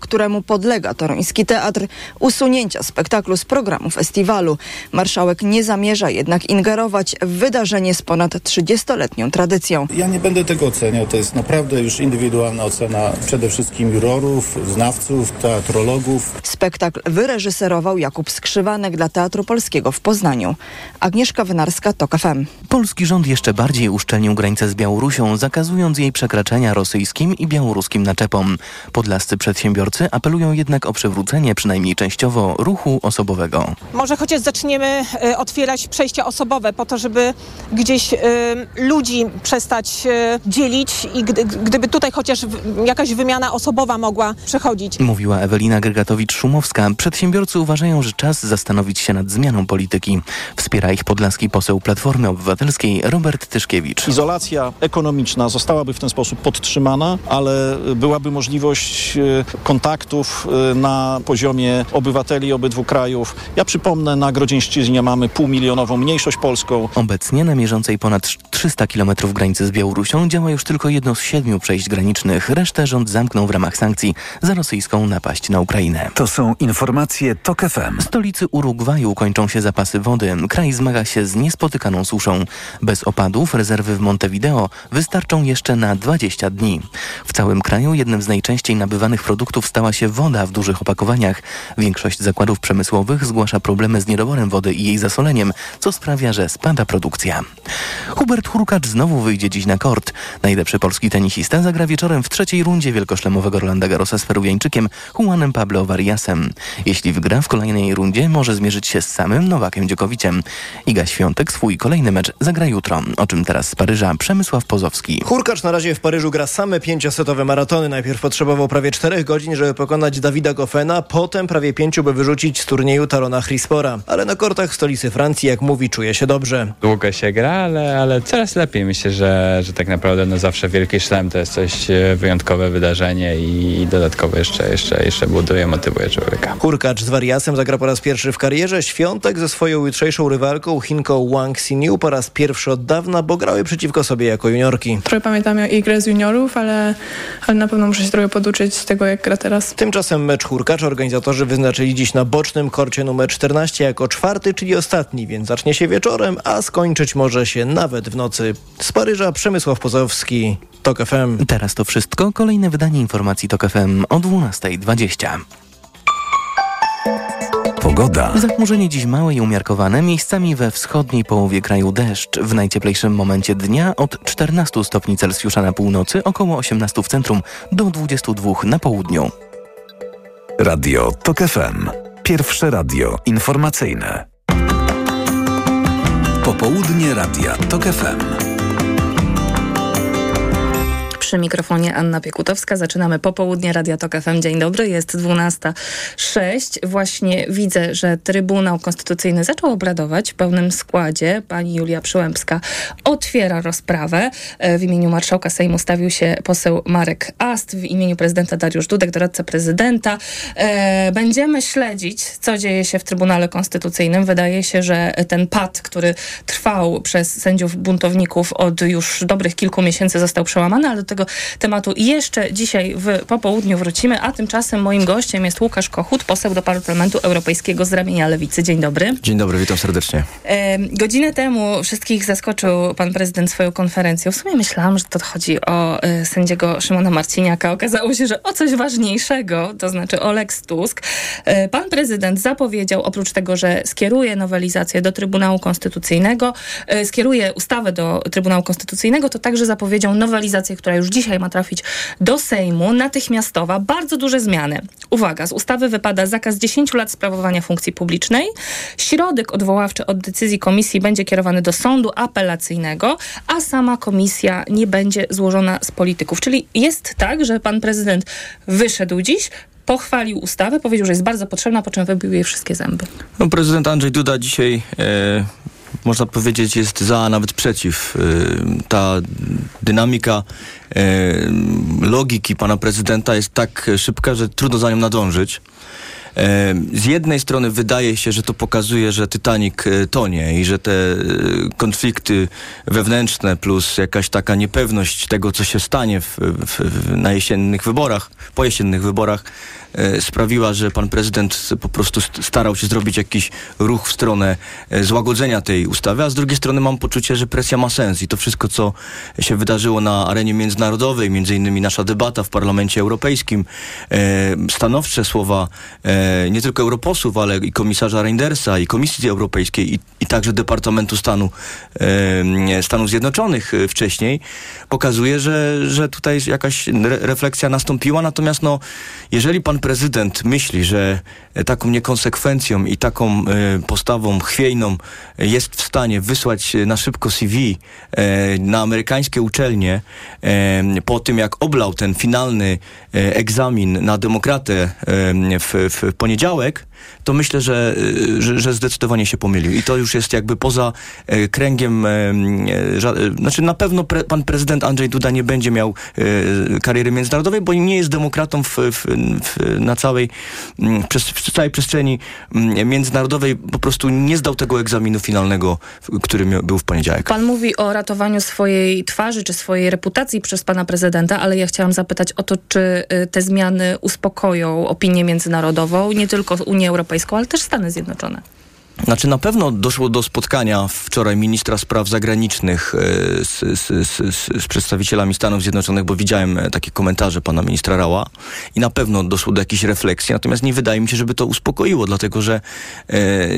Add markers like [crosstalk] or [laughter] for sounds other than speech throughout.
któremu podlega toruński teatr, usunięcia spektaklu z programu festiwalu. Marszałek nie zamierza jednak ingerować w wydarzenie z ponad 30-letnią tradycją. Ja nie będę tego oceniał, to jest naprawdę już indywidualna ocena przede wszystkim jurorów, znawców, teatrologów. Spektakl wyreżyserował Jakub Skrzywanek dla Teatru Polskiego w Poznaniu. Agnieszka Wynarska, TOK FM. Polski rząd jeszcze bardziej uszczelnił granicę z Białorusią, zakazując jej przekraczania rosyjskim i białoruskim naczepom. Podlascy przedsiębiorcy apelują jednak o przywrócenie przynajmniej częściowo ruchu osobowego. Może chociaż zaczniemy y, otwierać przejścia osobowe po to, żeby gdzieś y, ludzi przestać y, dzielić i gdy, gdyby tutaj chociaż jakaś wymiana osobowa mogła przechodzić. Mówiła Ewelina Gregatowicz-Szumowska. Przedsiębiorcy uważają, że czas zastanowić się nad zmianą polityki. Wspiera ich podlaski poseł Platformy Obywatelskiej Robert Tyszkiewicz. Izolacja ekonomiczna zostałaby w ten sposób podtrzymana, ale byłaby możliwość kontaktów na poziomie obywateli obydwu krajów. Ja przypomnę, na Grodzieńszczyźnie mamy półmilionową mniejszość polską. Obecnie na mierzącej ponad 300 km granicy z Białorusią działa już tylko jedno z siedmiu przejść granicznych. Resztę rząd zamknął w ramach sankcji za rosyjską napaść na Ukrainę. To są informacje TOK FM. W stolicy Urugwaju kończą się zapasy wody. Kraj zmaga się z niespotykaną suszą. Bez opadów rezerwy w Montevideo wystarczą jeszcze na 20 dni. W całym kraju jednym z najczęściej nabywanych produktów stała się woda w dużych opakowaniach. Większość zakładów przemysłowych zgłasza problemy z niedoborem wody i jej zasoleniem, co sprawia, że spada produkcja. Hubert Hurkacz znowu wyjdzie dziś na kort. Najlepszy polski tenisista zagra wieczorem w trzeciej rundzie wielkoszlemowego Rolanda Garrosa z Peruwiańczykiem Juanem Pablo Variasem. Jeśli wygra w kolejnej rundzie, może zmierzyć się z samym Nowakiem Dziokowiciem. Iga Świątek swój kolejny mecz zagra jutro. O czym teraz z Paryża Przemysław Pozowski. Hurkacz na razie w Paryżu gra same pięciosetowe maratony. Najpierw potrzebował prawie czterech żeby pokonać Dawida Goffena, potem prawie pięciu, by wyrzucić z turnieju Tarona Chrispora. Ale na kortach stolicy Francji, jak mówi, czuje się dobrze. Długo się gra, ale, ale coraz lepiej. Myślę, że, że tak naprawdę no zawsze wielki szlem to jest coś e, wyjątkowe wydarzenie i, i dodatkowo jeszcze, jeszcze, jeszcze buduje, motywuje człowieka. Hurkacz z Wariasem zagra po raz pierwszy w karierze. Świątek ze swoją jutrzejszą rywalką Chinką Wang Xinyu po raz pierwszy od dawna, bo grały przeciwko sobie jako juniorki. Trochę pamiętam grę z juniorów, ale, ale na pewno muszę się trochę poduczyć z tego, jak gra teraz. Tymczasem mecz Hurkacz organizatorzy wyznaczyli dziś na bocznym korcie numer 14 jako czwarty, czyli ostatni, więc zacznie się wieczorem, a skończyć może się nawet w nocy. Z Paryża Przemysław Pozowski, TOK FM. Teraz to wszystko. Kolejne wydanie informacji TOK FM o 12.20. Pogoda. Zachmurzenie dziś małe i umiarkowane, miejscami we wschodniej połowie kraju deszcz. W najcieplejszym momencie dnia od 14 stopni Celsjusza na północy, około 18 w centrum, do 22 na południu. Radio TOK FM. Pierwsze radio informacyjne. Popołudnie Radia TOK FM. Przy mikrofonie Anna Piekutowska. Zaczynamy popołudnie Radia Tok FM. Dzień dobry, jest 12.06. Właśnie widzę, że Trybunał Konstytucyjny zaczął obradować w pełnym składzie. Pani Julia Przyłębska otwiera rozprawę. E, w imieniu marszałka Sejmu stawił się poseł Marek Ast, w imieniu prezydenta Dariusz Dudek, doradca prezydenta. E, będziemy śledzić, co dzieje się w Trybunale Konstytucyjnym. Wydaje się, że ten pad, który trwał przez sędziów buntowników od już dobrych kilku miesięcy został przełamany, ale do tego tematu jeszcze dzisiaj w popołudniu wrócimy, a tymczasem moim gościem jest Łukasz Kochut, poseł do Parlamentu Europejskiego z ramienia Lewicy. Dzień dobry. Dzień dobry, witam serdecznie. E, godzinę temu wszystkich zaskoczył pan prezydent swoją konferencją. W sumie myślałam, że to chodzi o e, sędziego Szymona Marciniaka. Okazało się, że o coś ważniejszego, to znaczy o Lex Tusk. E, pan prezydent zapowiedział, oprócz tego, że skieruje nowelizację do Trybunału Konstytucyjnego, e, skieruje ustawę do Trybunału Konstytucyjnego, to także zapowiedział nowelizację, która już dzisiaj ma trafić do Sejmu, natychmiastowa, bardzo duże zmiany. Uwaga, z ustawy wypada zakaz 10 lat sprawowania funkcji publicznej. Środek odwoławczy od decyzji komisji będzie kierowany do sądu apelacyjnego, a sama komisja nie będzie złożona z polityków. Czyli jest tak, że pan prezydent wyszedł dziś, pochwalił ustawę, powiedział, że jest bardzo potrzebna, po czym wybił jej wszystkie zęby. No, prezydent Andrzej Duda dzisiaj e, można powiedzieć, jest za, nawet przeciw. Ta dynamika logiki pana prezydenta jest tak szybka, że trudno za nią nadążyć. e, z jednej strony wydaje się, że to pokazuje, że Titanic tonie i że te konflikty wewnętrzne plus jakaś taka niepewność tego, co się stanie w, w, na jesiennych wyborach, po jesiennych wyborach, sprawiła, że pan prezydent po prostu st- starał się zrobić jakiś ruch w stronę e, złagodzenia tej ustawy, a z drugiej strony mam poczucie, że presja ma sens i to wszystko, co się wydarzyło na arenie międzynarodowej, między innymi nasza debata w Parlamencie Europejskim, e, stanowcze słowa e, nie tylko europosłów, ale i komisarza Reindersa, i Komisji Europejskiej, i, i także Departamentu Stanu e, Stanów Zjednoczonych e, wcześniej, pokazuje, że, że tutaj jakaś re, refleksja nastąpiła. Natomiast no, jeżeli pan prezydent myśli, że e, taką niekonsekwencją i taką e, postawą chwiejną jest w stanie wysłać e, na szybko CV e, na amerykańskie uczelnie e, po tym, jak oblał ten finalny e, egzamin na demokratę e, w, w poniedziałek, to myślę, że, e, że, że zdecydowanie się pomylił. I to już jest jakby poza e, kręgiem, e, e, e, znaczy na pewno pre, pan prezydent Andrzej Duda nie będzie miał e, kariery międzynarodowej, bo nie jest demokratą w, w, w, na całej, mm, w całej przestrzeni mm, międzynarodowej. Po prostu nie zdał tego egzaminu finalnego, który był w poniedziałek. Pan mówi o ratowaniu swojej twarzy czy swojej reputacji przez pana prezydenta, ale ja chciałam zapytać o to, czy y, te zmiany uspokoją opinię międzynarodową, nie tylko Unię Europejską, ale też Stany Zjednoczone. Znaczy na pewno doszło do spotkania wczoraj ministra spraw zagranicznych e, z, z, z, z, przedstawicielami Stanów Zjednoczonych, bo widziałem e, takie komentarze pana ministra Rała i na pewno doszło do jakiejś refleksji, natomiast nie wydaje mi się, żeby to uspokoiło, dlatego że e,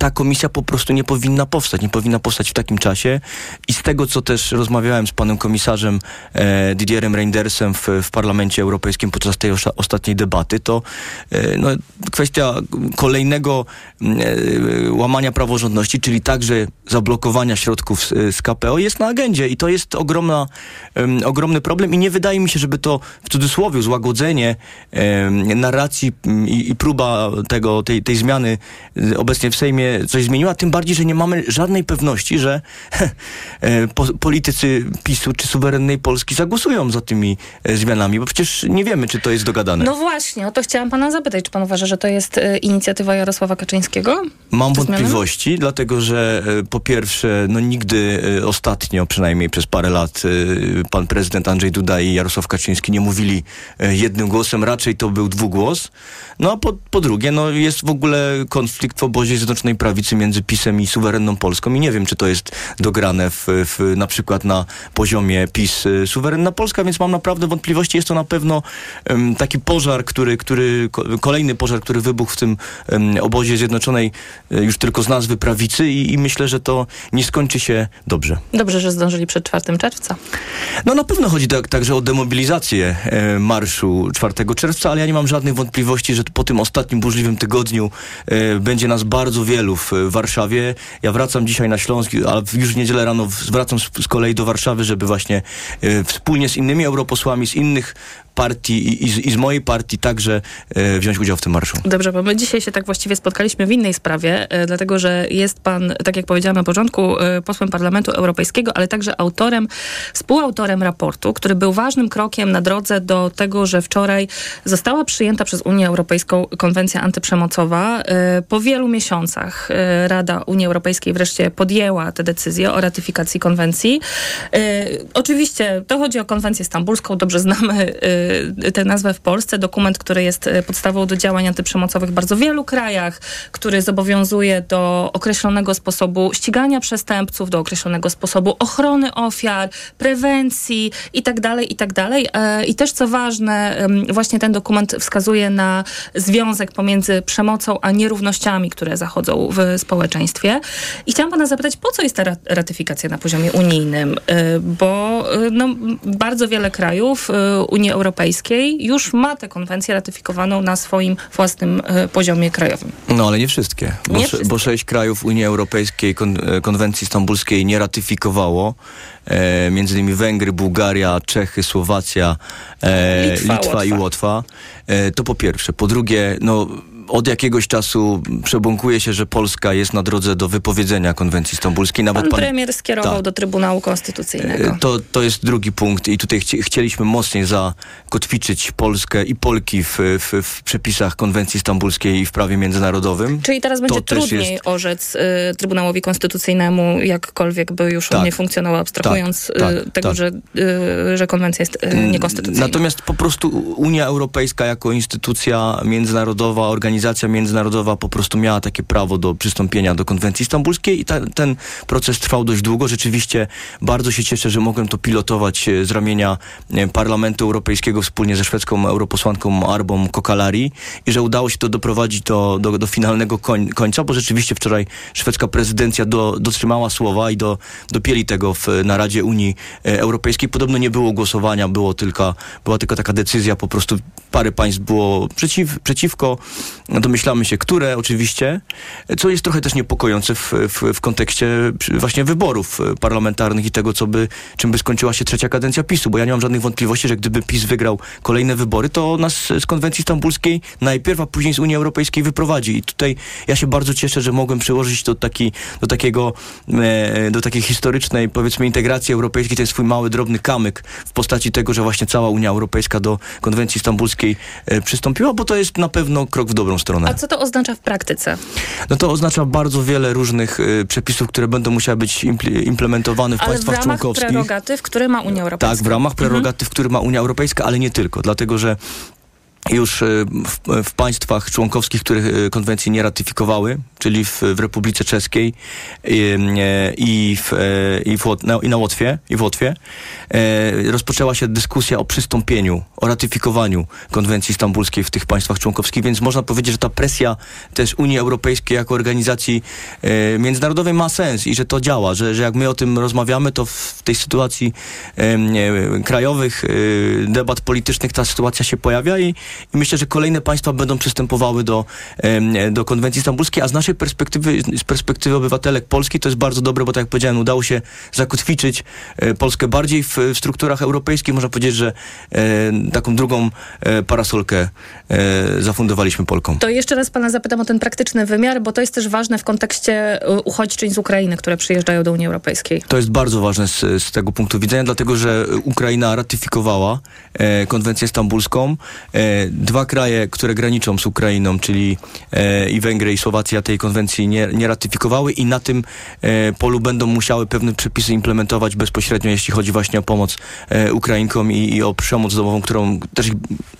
ta komisja po prostu nie powinna powstać, nie powinna powstać w takim czasie. I z tego, co też rozmawiałem z panem komisarzem e, Didierem Reindersem w, w Parlamencie Europejskim podczas tej osza- ostatniej debaty, to e, no, kwestia kolejnego e, łamania praworządności, czyli także zablokowania środków z, z KPO jest na agendzie i to jest ogromna, em, ogromny problem i nie wydaje mi się, żeby to w cudzysłowie złagodzenie narracji i, i próba tego, tej, tej zmiany obecnie w Sejmie coś zmieniła, tym bardziej, że nie mamy żadnej pewności, że [laughs] e, po, politycy PiSu czy suwerennej Polski zagłosują za tymi e, zmianami, bo przecież nie wiemy, czy to jest dogadane. No właśnie, o to chciałam pana zapytać. Czy pan uważa, że to jest y, inicjatywa Jarosława Kaczyńskiego? Mam wątpliwości, dlatego że e, po pierwsze, no nigdy e, ostatnio, przynajmniej przez parę lat, e, pan prezydent Andrzej Duda i Jarosław Kaczyński nie mówili e, jednym głosem, raczej to był dwugłos. No a po, po drugie, no jest w ogóle konflikt w obozie Zjednoczonej Prawicy między PiSem i suwerenną Polską i nie wiem, czy to jest dograne w, w, na przykład na poziomie PiS e, suwerenna Polska, więc mam naprawdę wątpliwości. Jest to na pewno em, taki pożar, który, który, ko- kolejny pożar, który wybuchł w tym em, obozie Zjednoczonej e, już tylko z nazwy prawicy i, i myślę, że to nie skończy się dobrze. Dobrze, że zdążyli przed 4 czerwca. No na pewno chodzi tak, także o demobilizację e, marszu 4 czerwca, ale ja nie mam żadnych wątpliwości, że po tym ostatnim burzliwym tygodniu e, będzie nas bardzo wielu w e, Warszawie. Ja wracam dzisiaj na Śląsk, a w- już w niedzielę rano w- wracam z, z kolei do Warszawy, żeby właśnie e, wspólnie z innymi europosłami, z innych partii i, i, z, mojej partii także e, wziąć udział w tym marszu. Dobrze, bo my dzisiaj się tak właściwie spotkaliśmy w innej sprawie, e, dlatego że jest pan, tak jak powiedziałam na początku, e, posłem Parlamentu Europejskiego, ale także autorem, współautorem raportu, który był ważnym krokiem na drodze do tego, że wczoraj została przyjęta przez Unię Europejską konwencja antyprzemocowa. E, Po wielu miesiącach e, Rada Unii Europejskiej wreszcie podjęła tę decyzję o ratyfikacji konwencji. E, Oczywiście to chodzi o konwencję stambulską, dobrze znamy tę nazwę w Polsce. Dokument, który jest e, podstawą do działań antyprzemocowych w bardzo wielu krajach, który zobowiązuje do określonego sposobu ścigania przestępców, do określonego sposobu ochrony ofiar, prewencji itd., itd. E, I też co ważne, właśnie ten dokument wskazuje na związek pomiędzy przemocą a nierównościami, które zachodzą w społeczeństwie. I chciałam pana zapytać, po co jest ta ra- ratyfikacja na poziomie unijnym? E, Bo e, no, bardzo wiele krajów e, Unii Europejskiej już ma tę konwencję ratyfikowaną na swoim własnym e, poziomie krajowym. No ale nie wszystkie, bo, Nie wszystkie. bo sześć krajów Unii Europejskiej kon, e, konwencji stambulskiej nie ratyfikowało. E, między innymi Węgry, Bułgaria, Czechy, Słowacja, e, Litwa, Litwa, i Łotwa. Łotwa. E, to po pierwsze. Po drugie, no od jakiegoś czasu przebąkuje się, że Polska jest na drodze do wypowiedzenia konwencji stambulskiej. Nawet Pan pan, premier skierował Tak. do Trybunału Konstytucyjnego. E, To, to jest drugi punkt i tutaj chci, chcieliśmy mocniej zakotwiczyć Polskę i Polki w, w, w przepisach konwencji stambulskiej i w prawie międzynarodowym. Czyli teraz będzie To trudniej jest- orzec y, Trybunałowi Konstytucyjnemu, jakkolwiek by już Tak. nie funkcjonował, abstrahując Tak, tak, y, tego, tak. Że, y, że konwencja jest y, niekonstytucyjna. Natomiast po prostu Unia Europejska jako instytucja międzynarodowa, organizacja międzynarodowa po prostu miała takie prawo do przystąpienia do konwencji stambulskiej i ta, ten proces trwał dość długo. Rzeczywiście bardzo się cieszę, że mogłem to pilotować e, z ramienia e, Parlamentu Europejskiego wspólnie ze szwedzką europosłanką Arbą Kokalari i że udało się to doprowadzić do, do, do finalnego koń, końca, bo rzeczywiście wczoraj szwedzka prezydencja do, dotrzymała słowa i do, dopięli tego w, na Radzie Unii e, Europejskiej. Podobno nie było głosowania, było tylko, była tylko taka decyzja, po prostu parę państw było przeciw, przeciwko. Domyślamy się, które oczywiście, co jest trochę też niepokojące w, w, w kontekście właśnie wyborów parlamentarnych i tego, co by, czym by skończyła się trzecia kadencja PiSu, bo ja nie mam żadnych wątpliwości, że gdyby PiS wygrał kolejne wybory, to nas z konwencji stambulskiej najpierw, a później z Unii Europejskiej wyprowadzi. I tutaj ja się bardzo cieszę, że mogłem przyłożyć do, taki, do takiego, e, do takiej historycznej, powiedzmy, integracji europejskiej, ten swój mały, drobny kamyk w postaci tego, że właśnie cała Unia Europejska do konwencji stambulskiej e, przystąpiła, bo to jest na pewno krok w dobrą stronę. A co to oznacza w praktyce? No to oznacza bardzo wiele różnych y, przepisów, które będą musiały być impl- implementowane w Ale w państwach ramach członkowskich. prerogatyw, które ma Unia Europejska. Tak, w ramach prerogatyw, które ma Unia Europejska, ale nie tylko, dlatego że już y, w, w państwach członkowskich, które y, konwencji nie ratyfikowały, czyli w, w Republice Czeskiej y, y, i, w, i, w, na, i na Łotwie, i w Łotwie rozpoczęła się dyskusja o przystąpieniu, o ratyfikowaniu konwencji stambulskiej w tych państwach członkowskich, więc można powiedzieć, że ta presja też Unii Europejskiej jako organizacji międzynarodowej ma sens i że to działa, że, że jak my o tym rozmawiamy, to w tej sytuacji krajowych debat politycznych ta sytuacja się pojawia i, i myślę, że kolejne państwa będą przystępowały do, do konwencji stambulskiej, a z naszej perspektywy, z perspektywy obywatelek Polski to jest bardzo dobre, bo tak jak powiedziałem, udało się zakotwiczyć e, Polskę bardziej w, w strukturach europejskich. Można powiedzieć, że e, taką drugą e, parasolkę zafundowaliśmy Polkom. To jeszcze raz pana zapytam o ten praktyczny wymiar, bo to jest też ważne w kontekście uchodźczyń z Ukrainy, które przyjeżdżają do Unii Europejskiej. To jest bardzo ważne z, z tego punktu widzenia, dlatego że Ukraina ratyfikowała konwencję stambulską. E, dwa kraje, które graniczą z Ukrainą, czyli e, i Węgry i Słowacja tej konwencji nie, nie ratyfikowały i na tym e, polu będą musiały pewne przepisy implementować bezpośrednio, jeśli chodzi właśnie o pomoc e, Ukrainkom i, i o przemoc domową, którą też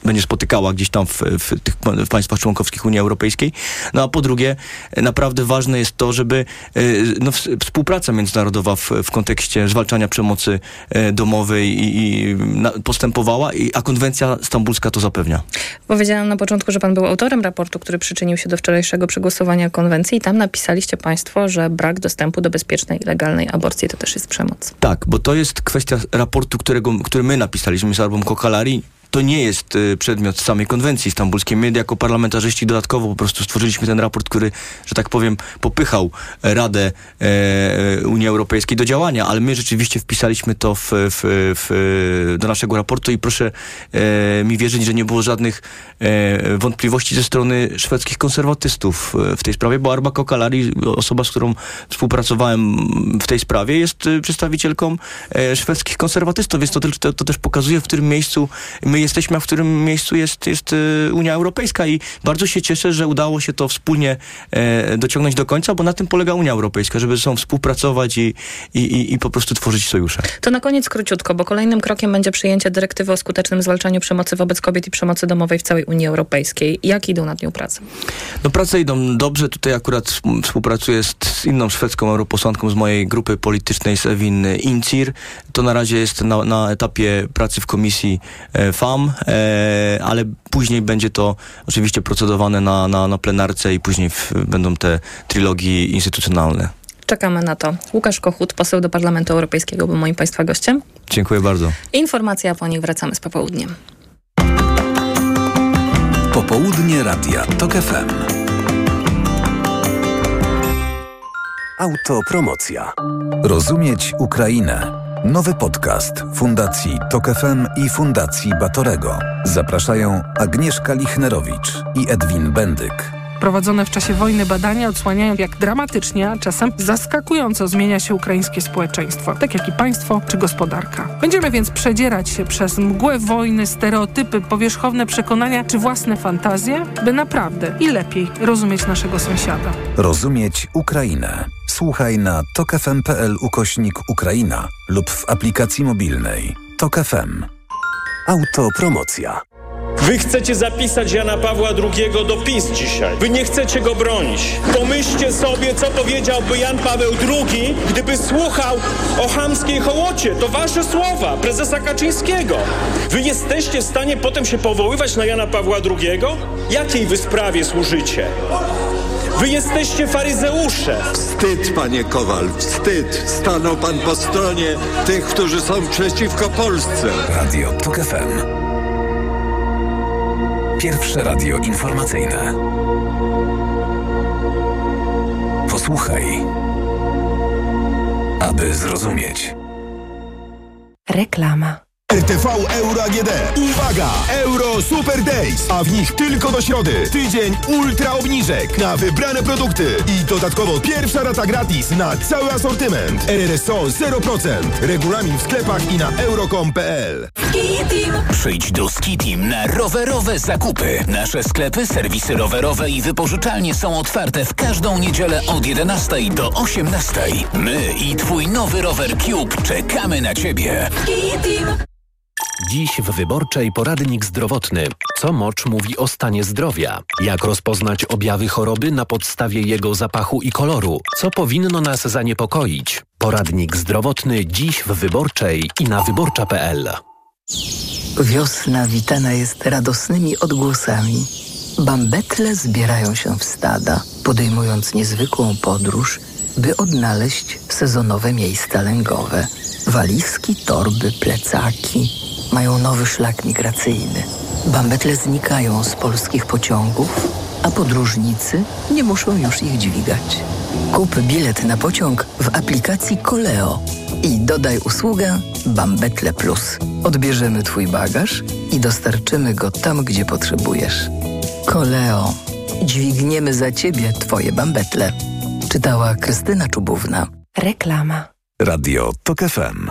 będzie spotykała gdzieś tam w, w tych w państwach członkowskich Unii Europejskiej. No a po drugie, e, naprawdę ważne jest to, żeby e, no, współpraca międzynarodowa w, w kontekście zwalczania przemocy e, domowej i, i postępowała, a konwencja stambulska to zapewnia. Powiedziałam na początku, że pan był autorem raportu, który przyczynił się do wczorajszego przegłosowania konwencji i tam napisaliście państwo, że brak dostępu do bezpiecznej i legalnej aborcji to też jest przemoc. Tak, bo to jest kwestia raportu, którego, który my napisaliśmy z Arbą Kokalari. To nie jest y, przedmiot samej konwencji stambulskiej. My jako parlamentarzyści dodatkowo po prostu stworzyliśmy ten raport, który, że tak powiem, popychał e, Radę e, Unii Europejskiej do działania, ale my rzeczywiście wpisaliśmy to w, w, w, do naszego raportu i proszę e, mi wierzyć, że nie było żadnych e, wątpliwości ze strony szwedzkich konserwatystów e, w tej sprawie, bo Arba Kokalari, osoba, z którą współpracowałem w tej sprawie, jest przedstawicielką e, szwedzkich konserwatystów, więc to, to, to też pokazuje, w którym miejscu my jesteśmy, a w którym miejscu jest, jest y, Unia Europejska i bardzo się cieszę, że udało się to wspólnie e, dociągnąć do końca, bo na tym polega Unia Europejska, żeby ze sobą współpracować i, i, i, po prostu tworzyć sojusze. To na koniec króciutko, bo kolejnym krokiem będzie przyjęcie dyrektywy o skutecznym zwalczaniu przemocy wobec kobiet i przemocy domowej w całej Unii Europejskiej. Jak idą nad nią prace? No prace idą dobrze. Tutaj akurat współ- współpracuję z, z inną szwedzką europosłanką z mojej grupy politycznej, z Ewin Incir. To na razie jest na, na etapie pracy w komisji e, E, ale później będzie to oczywiście procedowane na, na, na plenarce i później w, będą te trilogii instytucjonalne. Czekamy na to. Łukasz Kochut, poseł do Parlamentu Europejskiego, był moim Państwa gościem. Dziękuję bardzo. Informacja, po nich wracamy z popołudniem. Popołudnie Radia TOK FM. Autopromocja. Rozumieć Ukrainę. Nowy podcast Fundacji TOK FM i Fundacji Batorego. Zapraszają Agnieszka Lichnerowicz i Edwin Bendyk. Prowadzone w czasie wojny badania odsłaniają, jak dramatycznie, a czasem zaskakująco zmienia się ukraińskie społeczeństwo, tak jak i państwo czy gospodarka. Będziemy więc przedzierać się przez mgłę wojny, stereotypy, powierzchowne przekonania czy własne fantazje, by naprawdę i lepiej rozumieć naszego sąsiada. Rozumieć Ukrainę. Słuchaj na tokefm.pl ukośnik Ukraina lub w aplikacji mobilnej. Tok FM. Autopromocja. Wy chcecie zapisać Jana Pawła II do PiS dzisiaj. Wy nie chcecie go bronić. Pomyślcie sobie, co powiedziałby Jan Paweł II, gdyby słuchał o chamskiej hołocie. To wasze słowa, prezesa Kaczyńskiego. Wy jesteście w stanie potem się powoływać na Jana Pawła II? Jakiej wy sprawie służycie? Wy jesteście faryzeusze. Wstyd, panie Kowal, wstyd. Stanął pan po stronie tych, którzy są przeciwko Polsce. Radio TOK FM. Pierwsze radio informacyjne. Posłuchaj, aby zrozumieć. Reklama. RTV Euro AGD. Uwaga! Euro Super Days, a w nich tylko do środy. Tydzień ultra obniżek na wybrane produkty i dodatkowo pierwsza rata gratis na cały asortyment. RRSO 0%. Regulamin w sklepach i na euro.com.pl. Przyjdź do Skitim na rowerowe zakupy. Nasze sklepy, serwisy rowerowe i wypożyczalnie są otwarte w każdą niedzielę od 11 do 18. My i twój nowy rower Cube czekamy na ciebie. Dziś w Wyborczej poradnik zdrowotny. Co mocz mówi o stanie zdrowia? Jak rozpoznać objawy choroby na podstawie jego zapachu i koloru? Co powinno nas zaniepokoić? Poradnik zdrowotny dziś w Wyborczej i na wyborcza.pl. Wiosna witana jest radosnymi odgłosami. Bambetle zbierają się w stada, podejmując niezwykłą podróż, by odnaleźć sezonowe miejsca lęgowe. Walizki, torby, plecaki mają nowy szlak migracyjny. Bambetle znikają z polskich pociągów, a podróżnicy nie muszą już ich dźwigać. Kup bilet na pociąg w aplikacji Koleo i dodaj usługę Bambetle Plus. Odbierzemy Twój bagaż i dostarczymy go tam, gdzie potrzebujesz. Koleo. Dźwigniemy za Ciebie Twoje bambetle. Czytała Krystyna Czubówna. Reklama. Radio TOK FM.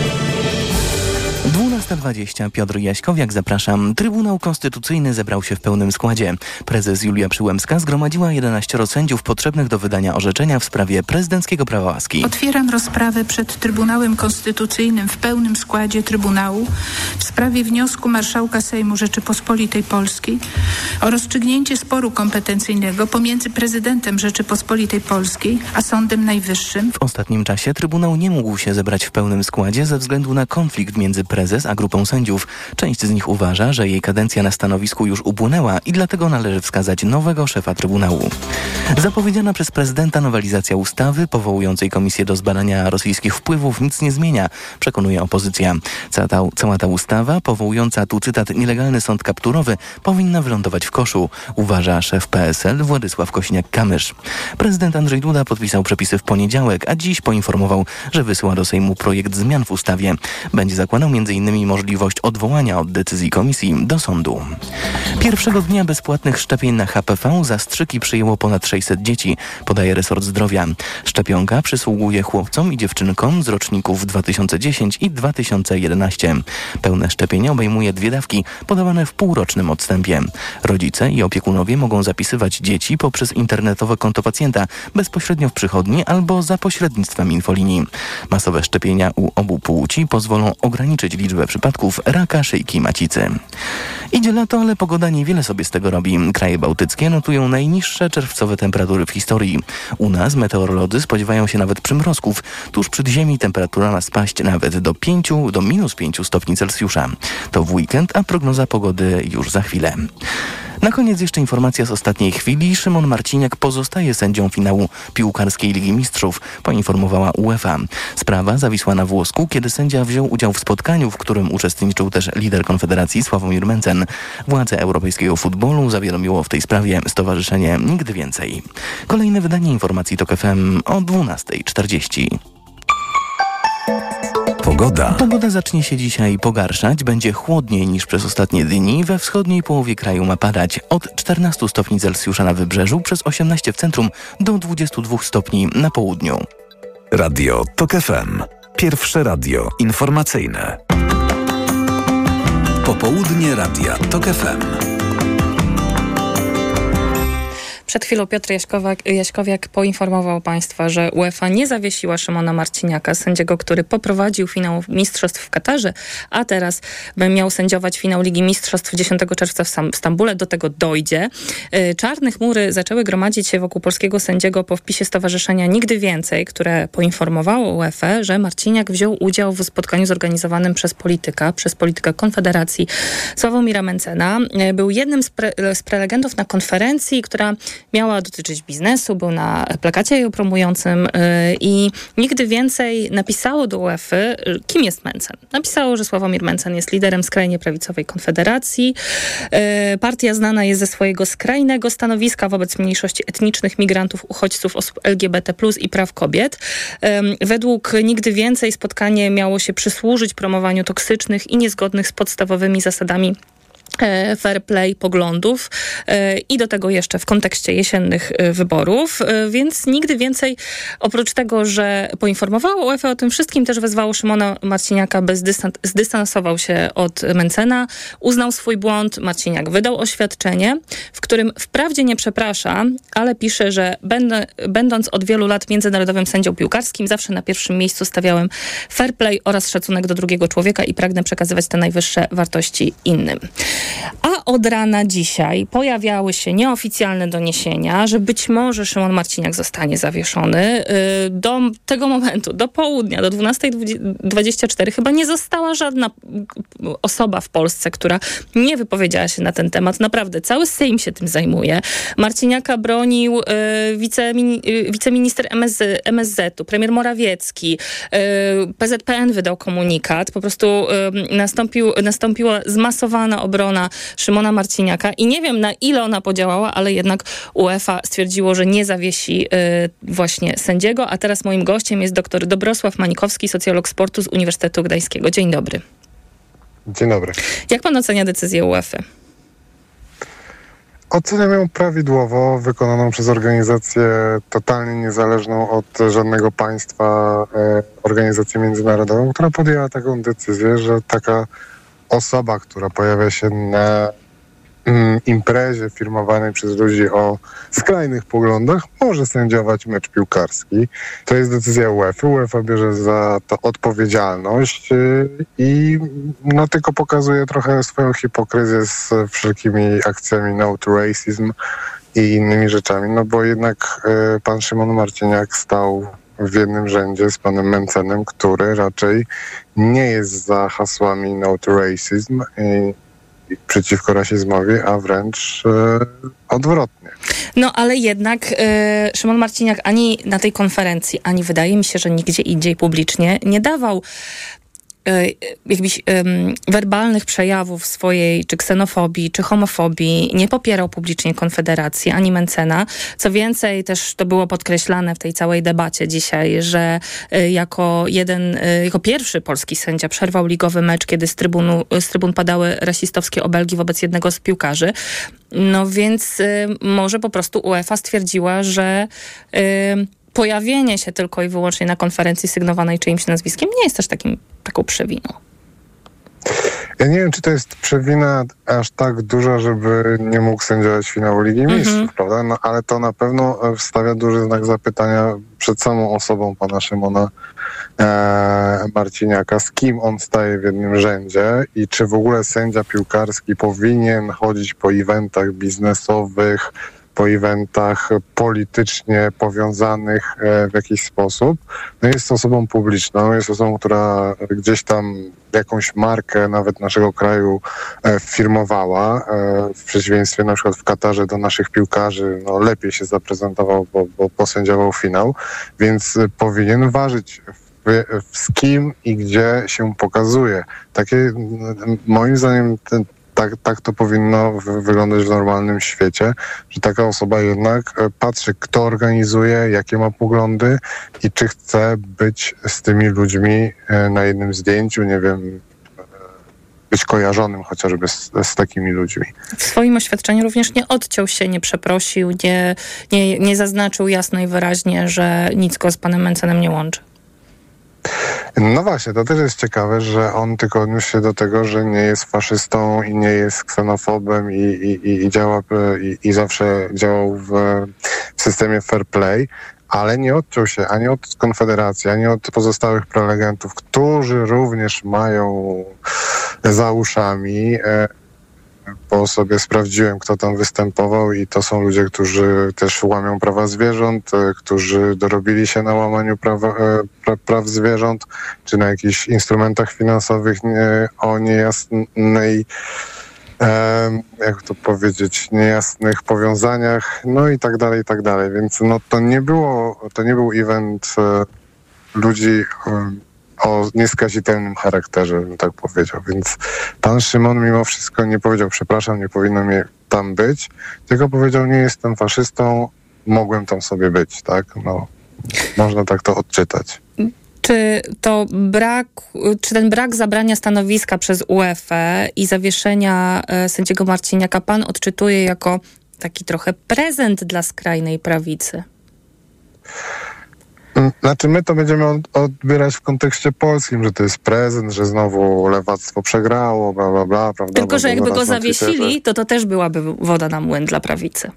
12.20 Piotr Jaśkowiak, zapraszam. Trybunał Konstytucyjny zebrał się w pełnym składzie. Prezes Julia Przyłębska zgromadziła 11 sędziów potrzebnych do wydania orzeczenia w sprawie prezydenckiego prawa łaski. Otwieram rozprawę przed Trybunałem Konstytucyjnym w pełnym składzie Trybunału w sprawie wniosku Marszałka Sejmu Rzeczypospolitej Polskiej o rozstrzygnięcie sporu kompetencyjnego pomiędzy prezydentem Rzeczypospolitej Polskiej a Sądem Najwyższym. W ostatnim czasie Trybunał nie mógł się zebrać w pełnym składzie ze względu na konflikt między prezes a grupą sędziów. Część z nich uważa, że jej kadencja na stanowisku już upłynęła i dlatego należy wskazać nowego szefa Trybunału. Zapowiedziana przez prezydenta nowelizacja ustawy powołującej komisję do zbadania rosyjskich wpływów nic nie zmienia, przekonuje opozycja. Cała ta, cała ta ustawa, powołująca tu cytat nielegalny sąd kapturowy, powinna wylądować w koszu, uważa szef PSL Władysław Kośniak-Kamysz. Prezydent Andrzej Duda podpisał przepisy w poniedziałek, a dziś poinformował, że wysyła do Sejmu projekt zmian w ustawie. Będzie zakładał m.in. możliwość odwołania od decyzji komisji do sądu. Pierwszego dnia bezpłatnych szczepień na HPV zastrzyki przyjęło ponad 600 dzieci, podaje resort zdrowia. Szczepionka przysługuje chłopcom i dziewczynkom z roczników 2010 i 2011. Pełne szczepienie obejmuje dwie dawki, podawane w półrocznym odstępie. Rodzice i opiekunowie mogą zapisywać dzieci poprzez internetowe konto pacjenta bezpośrednio w przychodni albo za pośrednictwem infolinii. Masowe szczepienia u obu płci pozwolą ograniczyć liczbę przypadków raka szyjki macicy. Idzie lato, ale pogoda niewiele sobie z tego robi. Kraje bałtyckie notują najniższe czerwcowe temperatury w historii. U nas meteorolodzy spodziewają się nawet przymrozków. Tuż przed ziemi temperatura ma spaść nawet do 5 do minus 5 stopni Celsjusza. To w weekend, a prognoza pogody już za chwilę. Na koniec jeszcze informacja z ostatniej chwili. Szymon Marciniak pozostaje sędzią finału piłkarskiej Ligi Mistrzów, poinformowała UEFA. Sprawa zawisła na włosku, kiedy sędzia wziął udział w spotkaniu, w którym uczestniczył też lider Konfederacji Sławomir Mencen. Władze europejskiego futbolu zawiadomiło w tej sprawie Stowarzyszenie Nigdy Więcej. Kolejne wydanie informacji TOK FM o 12.40. Pogoda. Pogoda zacznie się dzisiaj pogarszać, będzie chłodniej niż przez ostatnie dni. We wschodniej połowie kraju ma padać od 14 stopni Celsjusza na wybrzeżu, przez 18 w centrum do 22 stopni na południu. Radio TOK FM. Pierwsze radio informacyjne. Popołudnie Radia TOK FM. Przed chwilą Piotr Jaśkowiak, Jaśkowiak poinformował Państwa, że UEFA nie zawiesiła Szymona Marciniaka, sędziego, który poprowadził finał Mistrzostw w Katarze, a teraz miał sędziować finał Ligi Mistrzostw 10 czerwca w, Stambule. Do tego dojdzie. Y, czarne chmury zaczęły gromadzić się wokół polskiego sędziego po wpisie Stowarzyszenia Nigdy Więcej, które poinformowało UEFA, że Marciniak wziął udział w spotkaniu zorganizowanym przez polityka, przez polityka Konfederacji Sławomira Mencena. Y, był jednym z, pre, z prelegentów na konferencji, która miała dotyczyć biznesu, był na plakacie ją promującym y, i nigdy więcej napisało do UEFA, y, kim jest Mencen. Napisało, że Sławomir Mencen jest liderem skrajnie prawicowej Konfederacji. Y, partia znana jest ze swojego skrajnego stanowiska wobec mniejszości etnicznych, migrantów, uchodźców, osób LGBT+, i praw kobiet. Według nigdy więcej spotkanie miało się przysłużyć promowaniu toksycznych i niezgodnych z podstawowymi zasadami fair play poglądów e, i do tego jeszcze w kontekście jesiennych e, wyborów, więc nigdy więcej oprócz tego, że poinformowało UEFA o tym wszystkim, też wezwało Szymona Marciniaka, by zdystansował się od Mencena, uznał swój błąd, Marciniak wydał oświadczenie, w którym wprawdzie nie przeprasza, ale pisze, że będąc od wielu lat międzynarodowym sędzią piłkarskim, zawsze na pierwszym miejscu stawiałem fair play oraz szacunek do drugiego człowieka i pragnę przekazywać te najwyższe wartości innym. A od rana dzisiaj pojawiały się nieoficjalne doniesienia, że być może Szymon Marciniak zostanie zawieszony. Y, do tego momentu, do południa, do 12.24 chyba nie została żadna osoba w Polsce, która nie wypowiedziała się na ten temat. Naprawdę, cały Sejm się tym zajmuje. Marciniaka bronił y, y, wiceminister MSZ-u, premier Morawiecki. PZPN wydał komunikat. Po prostu nastąpił, nastąpiła zmasowana obrona obrona Szymona Marciniaka i nie wiem na ile ona podziałała, ale jednak UEFA stwierdziło, że nie zawiesi y, właśnie sędziego, a teraz moim gościem jest dr Dobrosław Manikowski, socjolog sportu z Uniwersytetu Gdańskiego. Dzień dobry. Dzień dobry. Jak pan ocenia decyzję UEFA? Oceniam ją prawidłowo, wykonaną przez organizację totalnie niezależną od żadnego państwa, e, organizację międzynarodową, która podjęła taką decyzję, że taka osoba, która pojawia się na mm, imprezie firmowanej przez ludzi o skrajnych poglądach, może sędziować mecz piłkarski. To jest decyzja UEFA. UEFA bierze za to odpowiedzialność y, i no tylko pokazuje trochę swoją hipokryzję z wszelkimi akcjami no to racism i innymi rzeczami, no bo jednak y, pan Szymon Marciniak stał w jednym rzędzie z panem Mencenem, który raczej nie jest za hasłami no to racism i, i przeciwko rasizmowi, a wręcz e, odwrotnie. No ale jednak e, Szymon Marciniak ani na tej konferencji, ani wydaje mi się, że nigdzie indziej publicznie nie dawał jakichś um, werbalnych przejawów swojej czy ksenofobii, czy homofobii, nie popierał publicznie Konfederacji ani Mencena. Co więcej, też to było podkreślane w tej całej debacie dzisiaj, że y, jako jeden, y, jako pierwszy polski sędzia przerwał ligowy mecz, kiedy z, trybunu, z trybun padały rasistowskie obelgi wobec jednego z piłkarzy. No więc y, może po prostu UEFA stwierdziła, że pojawienie się tylko i wyłącznie na konferencji sygnowanej czyimś nazwiskiem nie jest też takim, taką przewiną. Ja nie wiem, czy to jest przewina aż tak duża, żeby nie mógł sędziować finału Ligi mhm. Mistrzów, mm-hmm. prawda? No, ale to na pewno wstawia duży znak zapytania przed samą osobą pana Szymona e, Marciniaka, z kim on staje w jednym rzędzie i czy w ogóle sędzia piłkarski powinien chodzić po eventach biznesowych, po eventach politycznie powiązanych e, w jakiś sposób. No jest osobą publiczną, jest osobą, która gdzieś tam jakąś markę nawet naszego kraju e, firmowała. E, w przeciwieństwie na przykład w Katarze do naszych piłkarzy no, lepiej się zaprezentował, bo, bo posędziował finał, więc powinien ważyć z kim i gdzie się pokazuje. Takie moim zdaniem ten tak, tak to powinno wyglądać w normalnym świecie, że taka osoba jednak e, patrzy, kto organizuje, jakie ma poglądy i czy chce być z tymi ludźmi e, na jednym zdjęciu, nie wiem, e, być kojarzonym chociażby z, z, takimi ludźmi. W swoim oświadczeniu również nie odciął się, nie przeprosił, nie, nie, nie zaznaczył jasno i wyraźnie, że nic go z panem Mencenem nie łączy. No właśnie, to też jest ciekawe, że on tylko odniósł się do tego, że nie jest faszystą i nie jest ksenofobem i, i, i działa i, i zawsze działał w, w systemie fair play, ale nie odciął się ani od Konfederacji, ani od pozostałych prelegentów, którzy również mają za uszami e, bo sobie sprawdziłem, kto tam występował i to są ludzie, którzy też łamią prawa zwierząt, e, którzy dorobili się na łamaniu prawa, e, pra, praw zwierząt, czy na jakichś instrumentach finansowych nie, o niejasnej jak to powiedzieć, niejasnych powiązaniach, no i tak dalej, i tak dalej. Więc no to nie było, to nie był event e, ludzi o nieskazitelnym charakterze, bym tak powiedział. Więc pan Szymon mimo wszystko nie powiedział, przepraszam, nie powinno mnie tam być, tylko powiedział, nie jestem faszystą, mogłem tam sobie być, tak? No, można tak to odczytać. Czy to brak, czy ten brak zabrania stanowiska przez UEFA i zawieszenia e, sędziego Marciniaka pan odczytuje jako taki trochę prezent dla skrajnej prawicy? Znaczy my to będziemy odbierać w kontekście polskim, że to jest prezent, że znowu lewactwo przegrało, bla, bla, bla, prawda? Tylko, że jakby go zawiesili, to to też byłaby woda na młyn dla prawicy.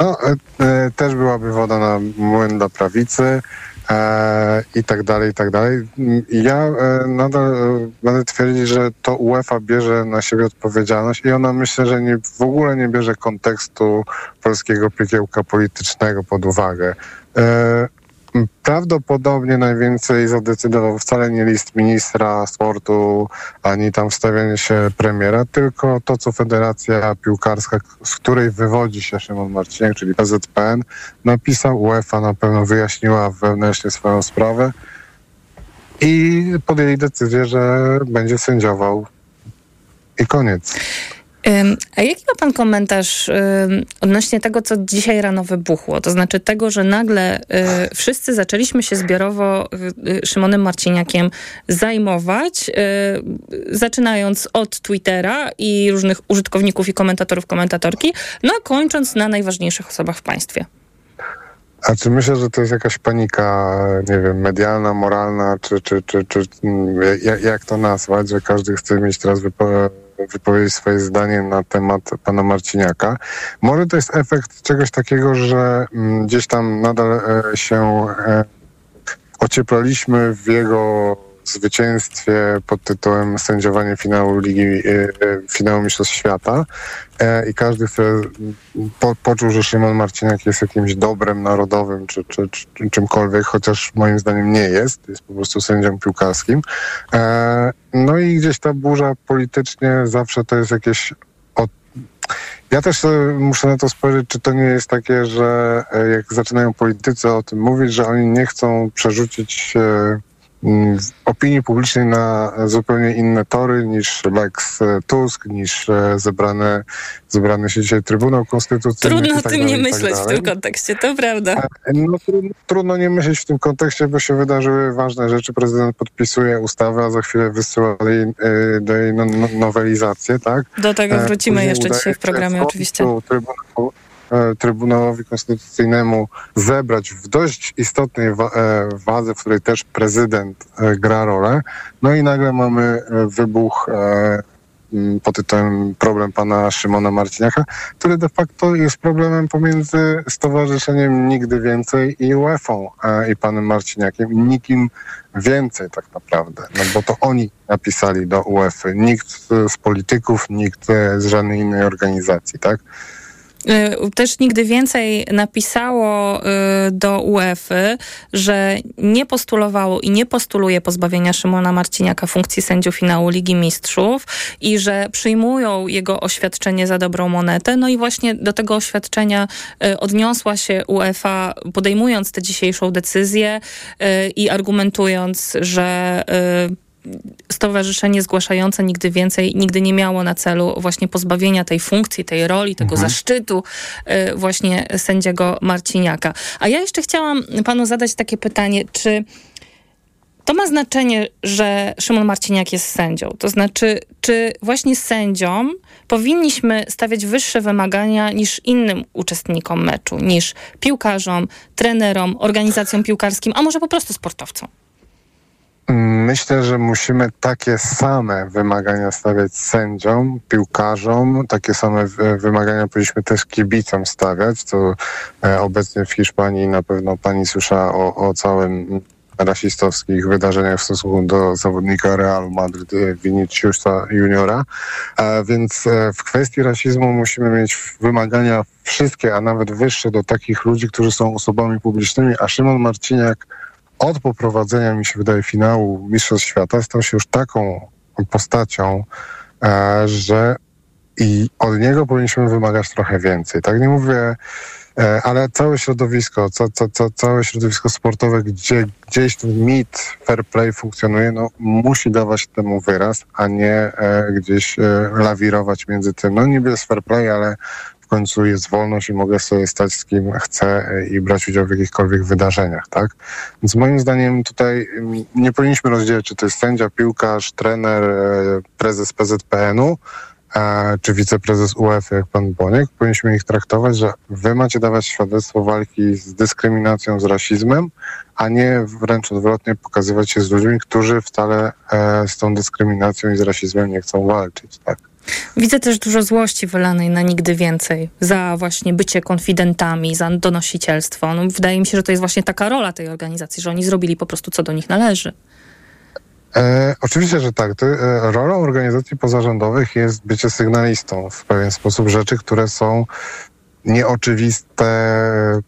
No, e, e, też byłaby woda na młyn dla prawicy e, i tak dalej, i tak dalej. Ja e, nadal e, będę twierdzić, że to UEFA bierze na siebie odpowiedzialność i ona myślę, że nie, w ogóle nie bierze kontekstu polskiego piekiełka politycznego pod uwagę. E, Prawdopodobnie najwięcej zadecydował wcale nie list ministra sportu, ani tam wstawianie się premiera, tylko to, co Federacja Piłkarska, z której wywodzi się Szymon Marciniak, czyli PZPN, napisał. UEFA na pewno wyjaśniła wewnętrznie swoją sprawę i podjęli decyzję, że będzie sędziował i koniec. A jaki ma pan komentarz odnośnie tego, co dzisiaj rano wybuchło? To znaczy tego, że nagle y, wszyscy zaczęliśmy się zbiorowo y, y, Szymonem Marciniakiem zajmować, zaczynając od Twittera i różnych użytkowników i komentatorów, komentatorki, no a kończąc na najważniejszych osobach w państwie. A czy myślę, że to jest jakaś panika, nie wiem, medialna, moralna, czy, czy, czy, czy mm, jak, to nazwać, że każdy chce mieć teraz wypowiedź wypowiedzieć swoje zdanie na temat pana Marciniaka. Może to jest efekt czegoś takiego, że mm, gdzieś tam nadal e, się e, ocieplaliśmy w jego zwycięstwie pod tytułem sędziowanie finału Ligi, e, finału Mistrzostw Świata i każdy chce, po, poczuł, że Szymon Marciniak jest jakimś dobrem narodowym czy, czy, czy, czymkolwiek, chociaż moim zdaniem nie jest, jest po prostu sędzią piłkarskim. No i gdzieś ta burza politycznie zawsze to jest jakieś. Ja też muszę na to spojrzeć, czy to nie jest takie, że e, jak zaczynają politycy o tym mówić, że oni nie chcą przerzucić opinii publicznej na zupełnie inne tory niż Lex Tusk, niż e, zebrane, zebrany się dzisiaj Trybunał Konstytucyjny. Trudno o tak tym nie tak myśleć w tym kontekście, to prawda. E, no, trudno, trudno nie myśleć w tym kontekście, bo się wydarzyły ważne rzeczy. Prezydent podpisuje ustawę, a za chwilę wysyła do jej, e, do jej no, no, nowelizację, tak? Do tego wrócimy Później jeszcze dzisiaj w programie oczywiście. Trybunał Trybunałowi Konstytucyjnemu zebrać w dość istotnej e, wadze, w której też prezydent e, gra rolę. No i nagle mamy wybuch pod tytułem problem pana Szymona Marciniaka, który de facto jest problemem pomiędzy Stowarzyszeniem Nigdy Więcej i UEFA i panem Marciniakiem. Nikim więcej tak naprawdę, no bo to oni napisali do UEFA, nikt z polityków, nikt z żadnej innej organizacji, tak? Y, też nigdy więcej napisało y, do UEFA, że nie postulowało i nie postuluje pozbawienia Szymona Marciniaka funkcji sędziów finału Ligi Mistrzów i że przyjmują jego oświadczenie za dobrą monetę. No i właśnie do tego oświadczenia y, odniosła się UEFA, podejmując tę dzisiejszą decyzję i argumentując, że stowarzyszenie zgłaszające nigdy więcej, nigdy nie miało na celu właśnie pozbawienia tej funkcji, tej roli, tego Mhm. zaszczytu y, właśnie sędziego Marciniaka. A ja jeszcze chciałam panu zadać takie pytanie, czy to ma znaczenie, że Szymon Marciniak jest sędzią? To znaczy, czy właśnie sędziom powinniśmy stawiać wyższe wymagania niż innym uczestnikom meczu, niż piłkarzom, trenerom, organizacjom piłkarskim, a może po prostu sportowcom? Myślę, że musimy takie same wymagania stawiać sędziom, piłkarzom, takie same wymagania powinniśmy też kibicom stawiać, co e, obecnie w Hiszpanii na pewno pani słyszała o, o całym rasistowskich wydarzeniach w stosunku do zawodnika Realu Madryt e, Viniciusa Juniora. E, Więc w kwestii rasizmu musimy mieć wymagania wszystkie, a nawet wyższe do takich ludzi, którzy są osobami publicznymi, a Szymon Marciniak od poprowadzenia, mi się wydaje, finału Mistrzostw Świata stał się już taką postacią, e, że i od niego powinniśmy wymagać trochę więcej. Tak nie mówię, e, ale całe środowisko, ca, ca, ca, całe środowisko sportowe, gdzie gdzieś ten mit fair play funkcjonuje, no musi dawać temu wyraz, a nie e, gdzieś e, lawirować między tym. No niby jest fair play, ale w końcu jest wolność i mogę sobie stać z kim chcę i brać udział w jakichkolwiek wydarzeniach, tak? Więc moim zdaniem tutaj nie powinniśmy rozdzielać, czy to jest sędzia, piłkarz, trener, e, prezes PZPN-u, e, czy wiceprezes UEFA, jak pan Boniek. Powinniśmy ich traktować, że wy macie dawać świadectwo walki z dyskryminacją, z rasizmem, a nie wręcz odwrotnie pokazywać się z ludźmi, którzy wcale e, z tą dyskryminacją i z rasizmem nie chcą walczyć, tak? Widzę też dużo złości wylanej na nigdy więcej za właśnie bycie konfidentami, za donosicielstwo. No, wydaje mi się, że to jest właśnie taka rola tej organizacji, że oni zrobili po prostu co do nich należy. E, oczywiście, że tak. To, e, rolą organizacji pozarządowych jest bycie sygnalistą w pewien sposób rzeczy, które są nieoczywiste,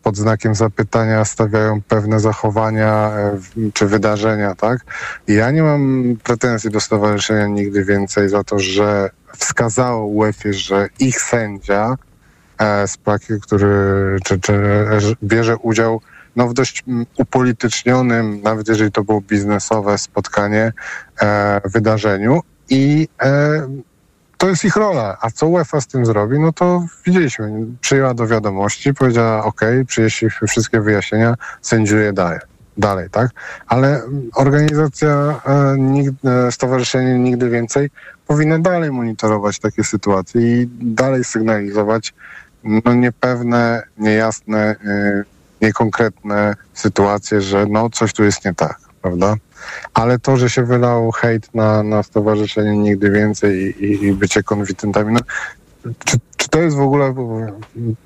pod znakiem zapytania stawiają pewne zachowania e, czy wydarzenia, tak? Ja nie mam pretensji do stowarzyszenia nigdy więcej za to, że wskazało UEFA, że ich sędzia e, z Paki, który czy, czy, e, bierze udział no, w dość mm, upolitycznionym, nawet jeżeli to było biznesowe spotkanie, wydarzeniu i e, to jest ich rola. A co UEFA z tym zrobi, no to widzieliśmy. Przyjęła do wiadomości, powiedziała ok, przyjeśliśmy wszystkie wyjaśnienia, sędziuje daje. Dalej, tak? Ale organizacja, e, nig- e, stowarzyszenie Nigdy Więcej powinna dalej monitorować takie sytuacje i dalej sygnalizować no, niepewne, niejasne, y, niekonkretne sytuacje, że no coś tu jest nie tak, prawda? Ale to, że się wylał hejt na, na stowarzyszenie Nigdy Więcej i, i, bycie konwitentami, no, czy, czy to jest w ogóle...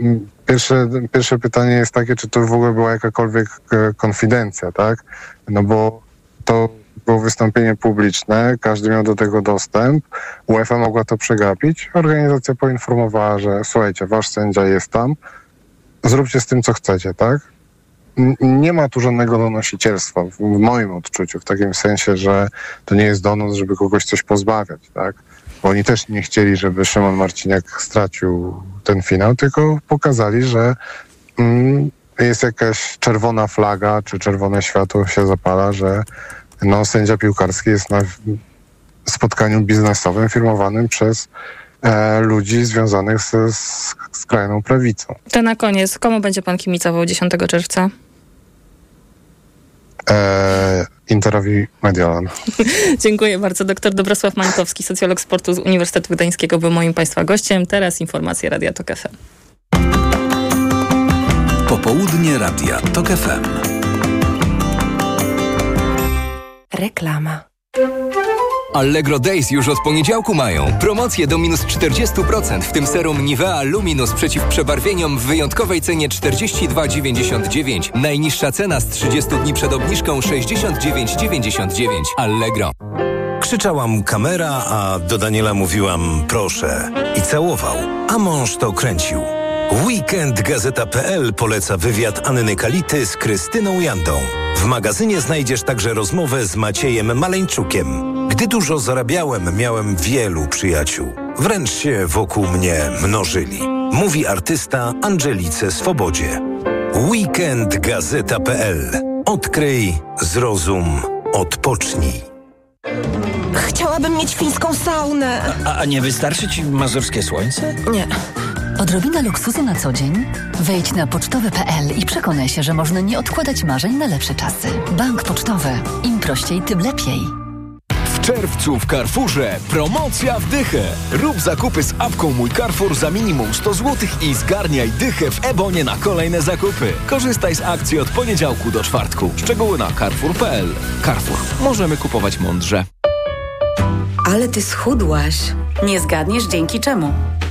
mm, Pierwsze, pierwsze pytanie jest takie, czy to w ogóle była jakakolwiek e, konfidencja, tak? No bo to było wystąpienie publiczne, każdy miał do tego dostęp, UEFA mogła to przegapić, organizacja poinformowała, że słuchajcie, wasz sędzia jest tam, zróbcie z tym, co chcecie, tak? Nie ma tu żadnego donosicielstwa, w moim odczuciu, w takim sensie, że to nie jest donos, żeby kogoś coś pozbawiać, tak? Bo oni też nie chcieli, żeby Szymon Marciniak stracił ten finał, tylko pokazali, że mm, jest jakaś czerwona flaga, czy czerwone światło się zapala, że no, sędzia piłkarski jest na spotkaniu biznesowym firmowanym przez e, ludzi związanych z, z skrajną prawicą. To na koniec, komu będzie pan kibicował 10 czerwca? E, Interowi Mediolan. [laughs] Dziękuję bardzo. Doktor Dobrosław Mańkowski, socjolog sportu z Uniwersytetu Gdańskiego, był moim Państwa gościem. Teraz informacje Radia Tok FM. Popołudnie Radia TOK FM. Reklama. Allegro Days już od poniedziałku mają. Promocje do minus 40%, w tym serum Nivea Luminous przeciw przebarwieniom w wyjątkowej cenie 42,99. Najniższa cena z 30 dni przed obniżką 69,99. Allegro. Krzyczałam kamera, a do Daniela mówiłam proszę i całował, a mąż to kręcił. Weekend Gazeta.pl poleca wywiad Anny Kality z Krystyną Jandą. W magazynie znajdziesz także rozmowę z Maciejem Maleńczukiem. Gdy dużo zarabiałem, miałem wielu przyjaciół. Wręcz się wokół mnie mnożyli. Mówi artysta Angelice Swobodzie. Weekend Gazeta.pl. Odkryj, zrozum, odpocznij. Chciałabym mieć fińską saunę. A, a nie wystarczy ci mazurskie słońce? Nie. Odrobina luksusu na co dzień? Wejdź na pocztowy.pl i przekonaj się, że można nie odkładać marzeń na lepsze czasy. Bank Pocztowy. Im prościej, tym lepiej. W czerwcu w Carrefourze promocja w dychę. Rób zakupy z apką Mój Carrefour za minimum 100 zł i zgarniaj dychę w Ebonie na kolejne zakupy. Korzystaj z akcji od poniedziałku do czwartku. Szczegóły na carrefour.pl. Carrefour. Możemy kupować mądrze. Ale ty schudłaś. Nie zgadniesz dzięki czemu.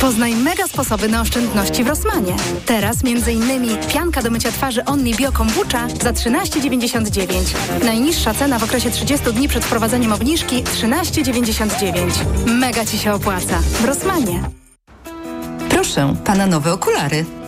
Poznaj mega sposoby na oszczędności w Rossmanie. Teraz m.in. pianka do mycia twarzy Only Bio Kombucha za 13,99. Najniższa cena w okresie 30 dni przed wprowadzeniem obniżki 13,99. Mega Ci się opłaca. W Rossmanie. Proszę, pana nowe okulary.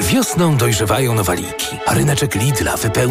Wiosną dojrzewają nowaliki, a ryneczek Lidla wypełnia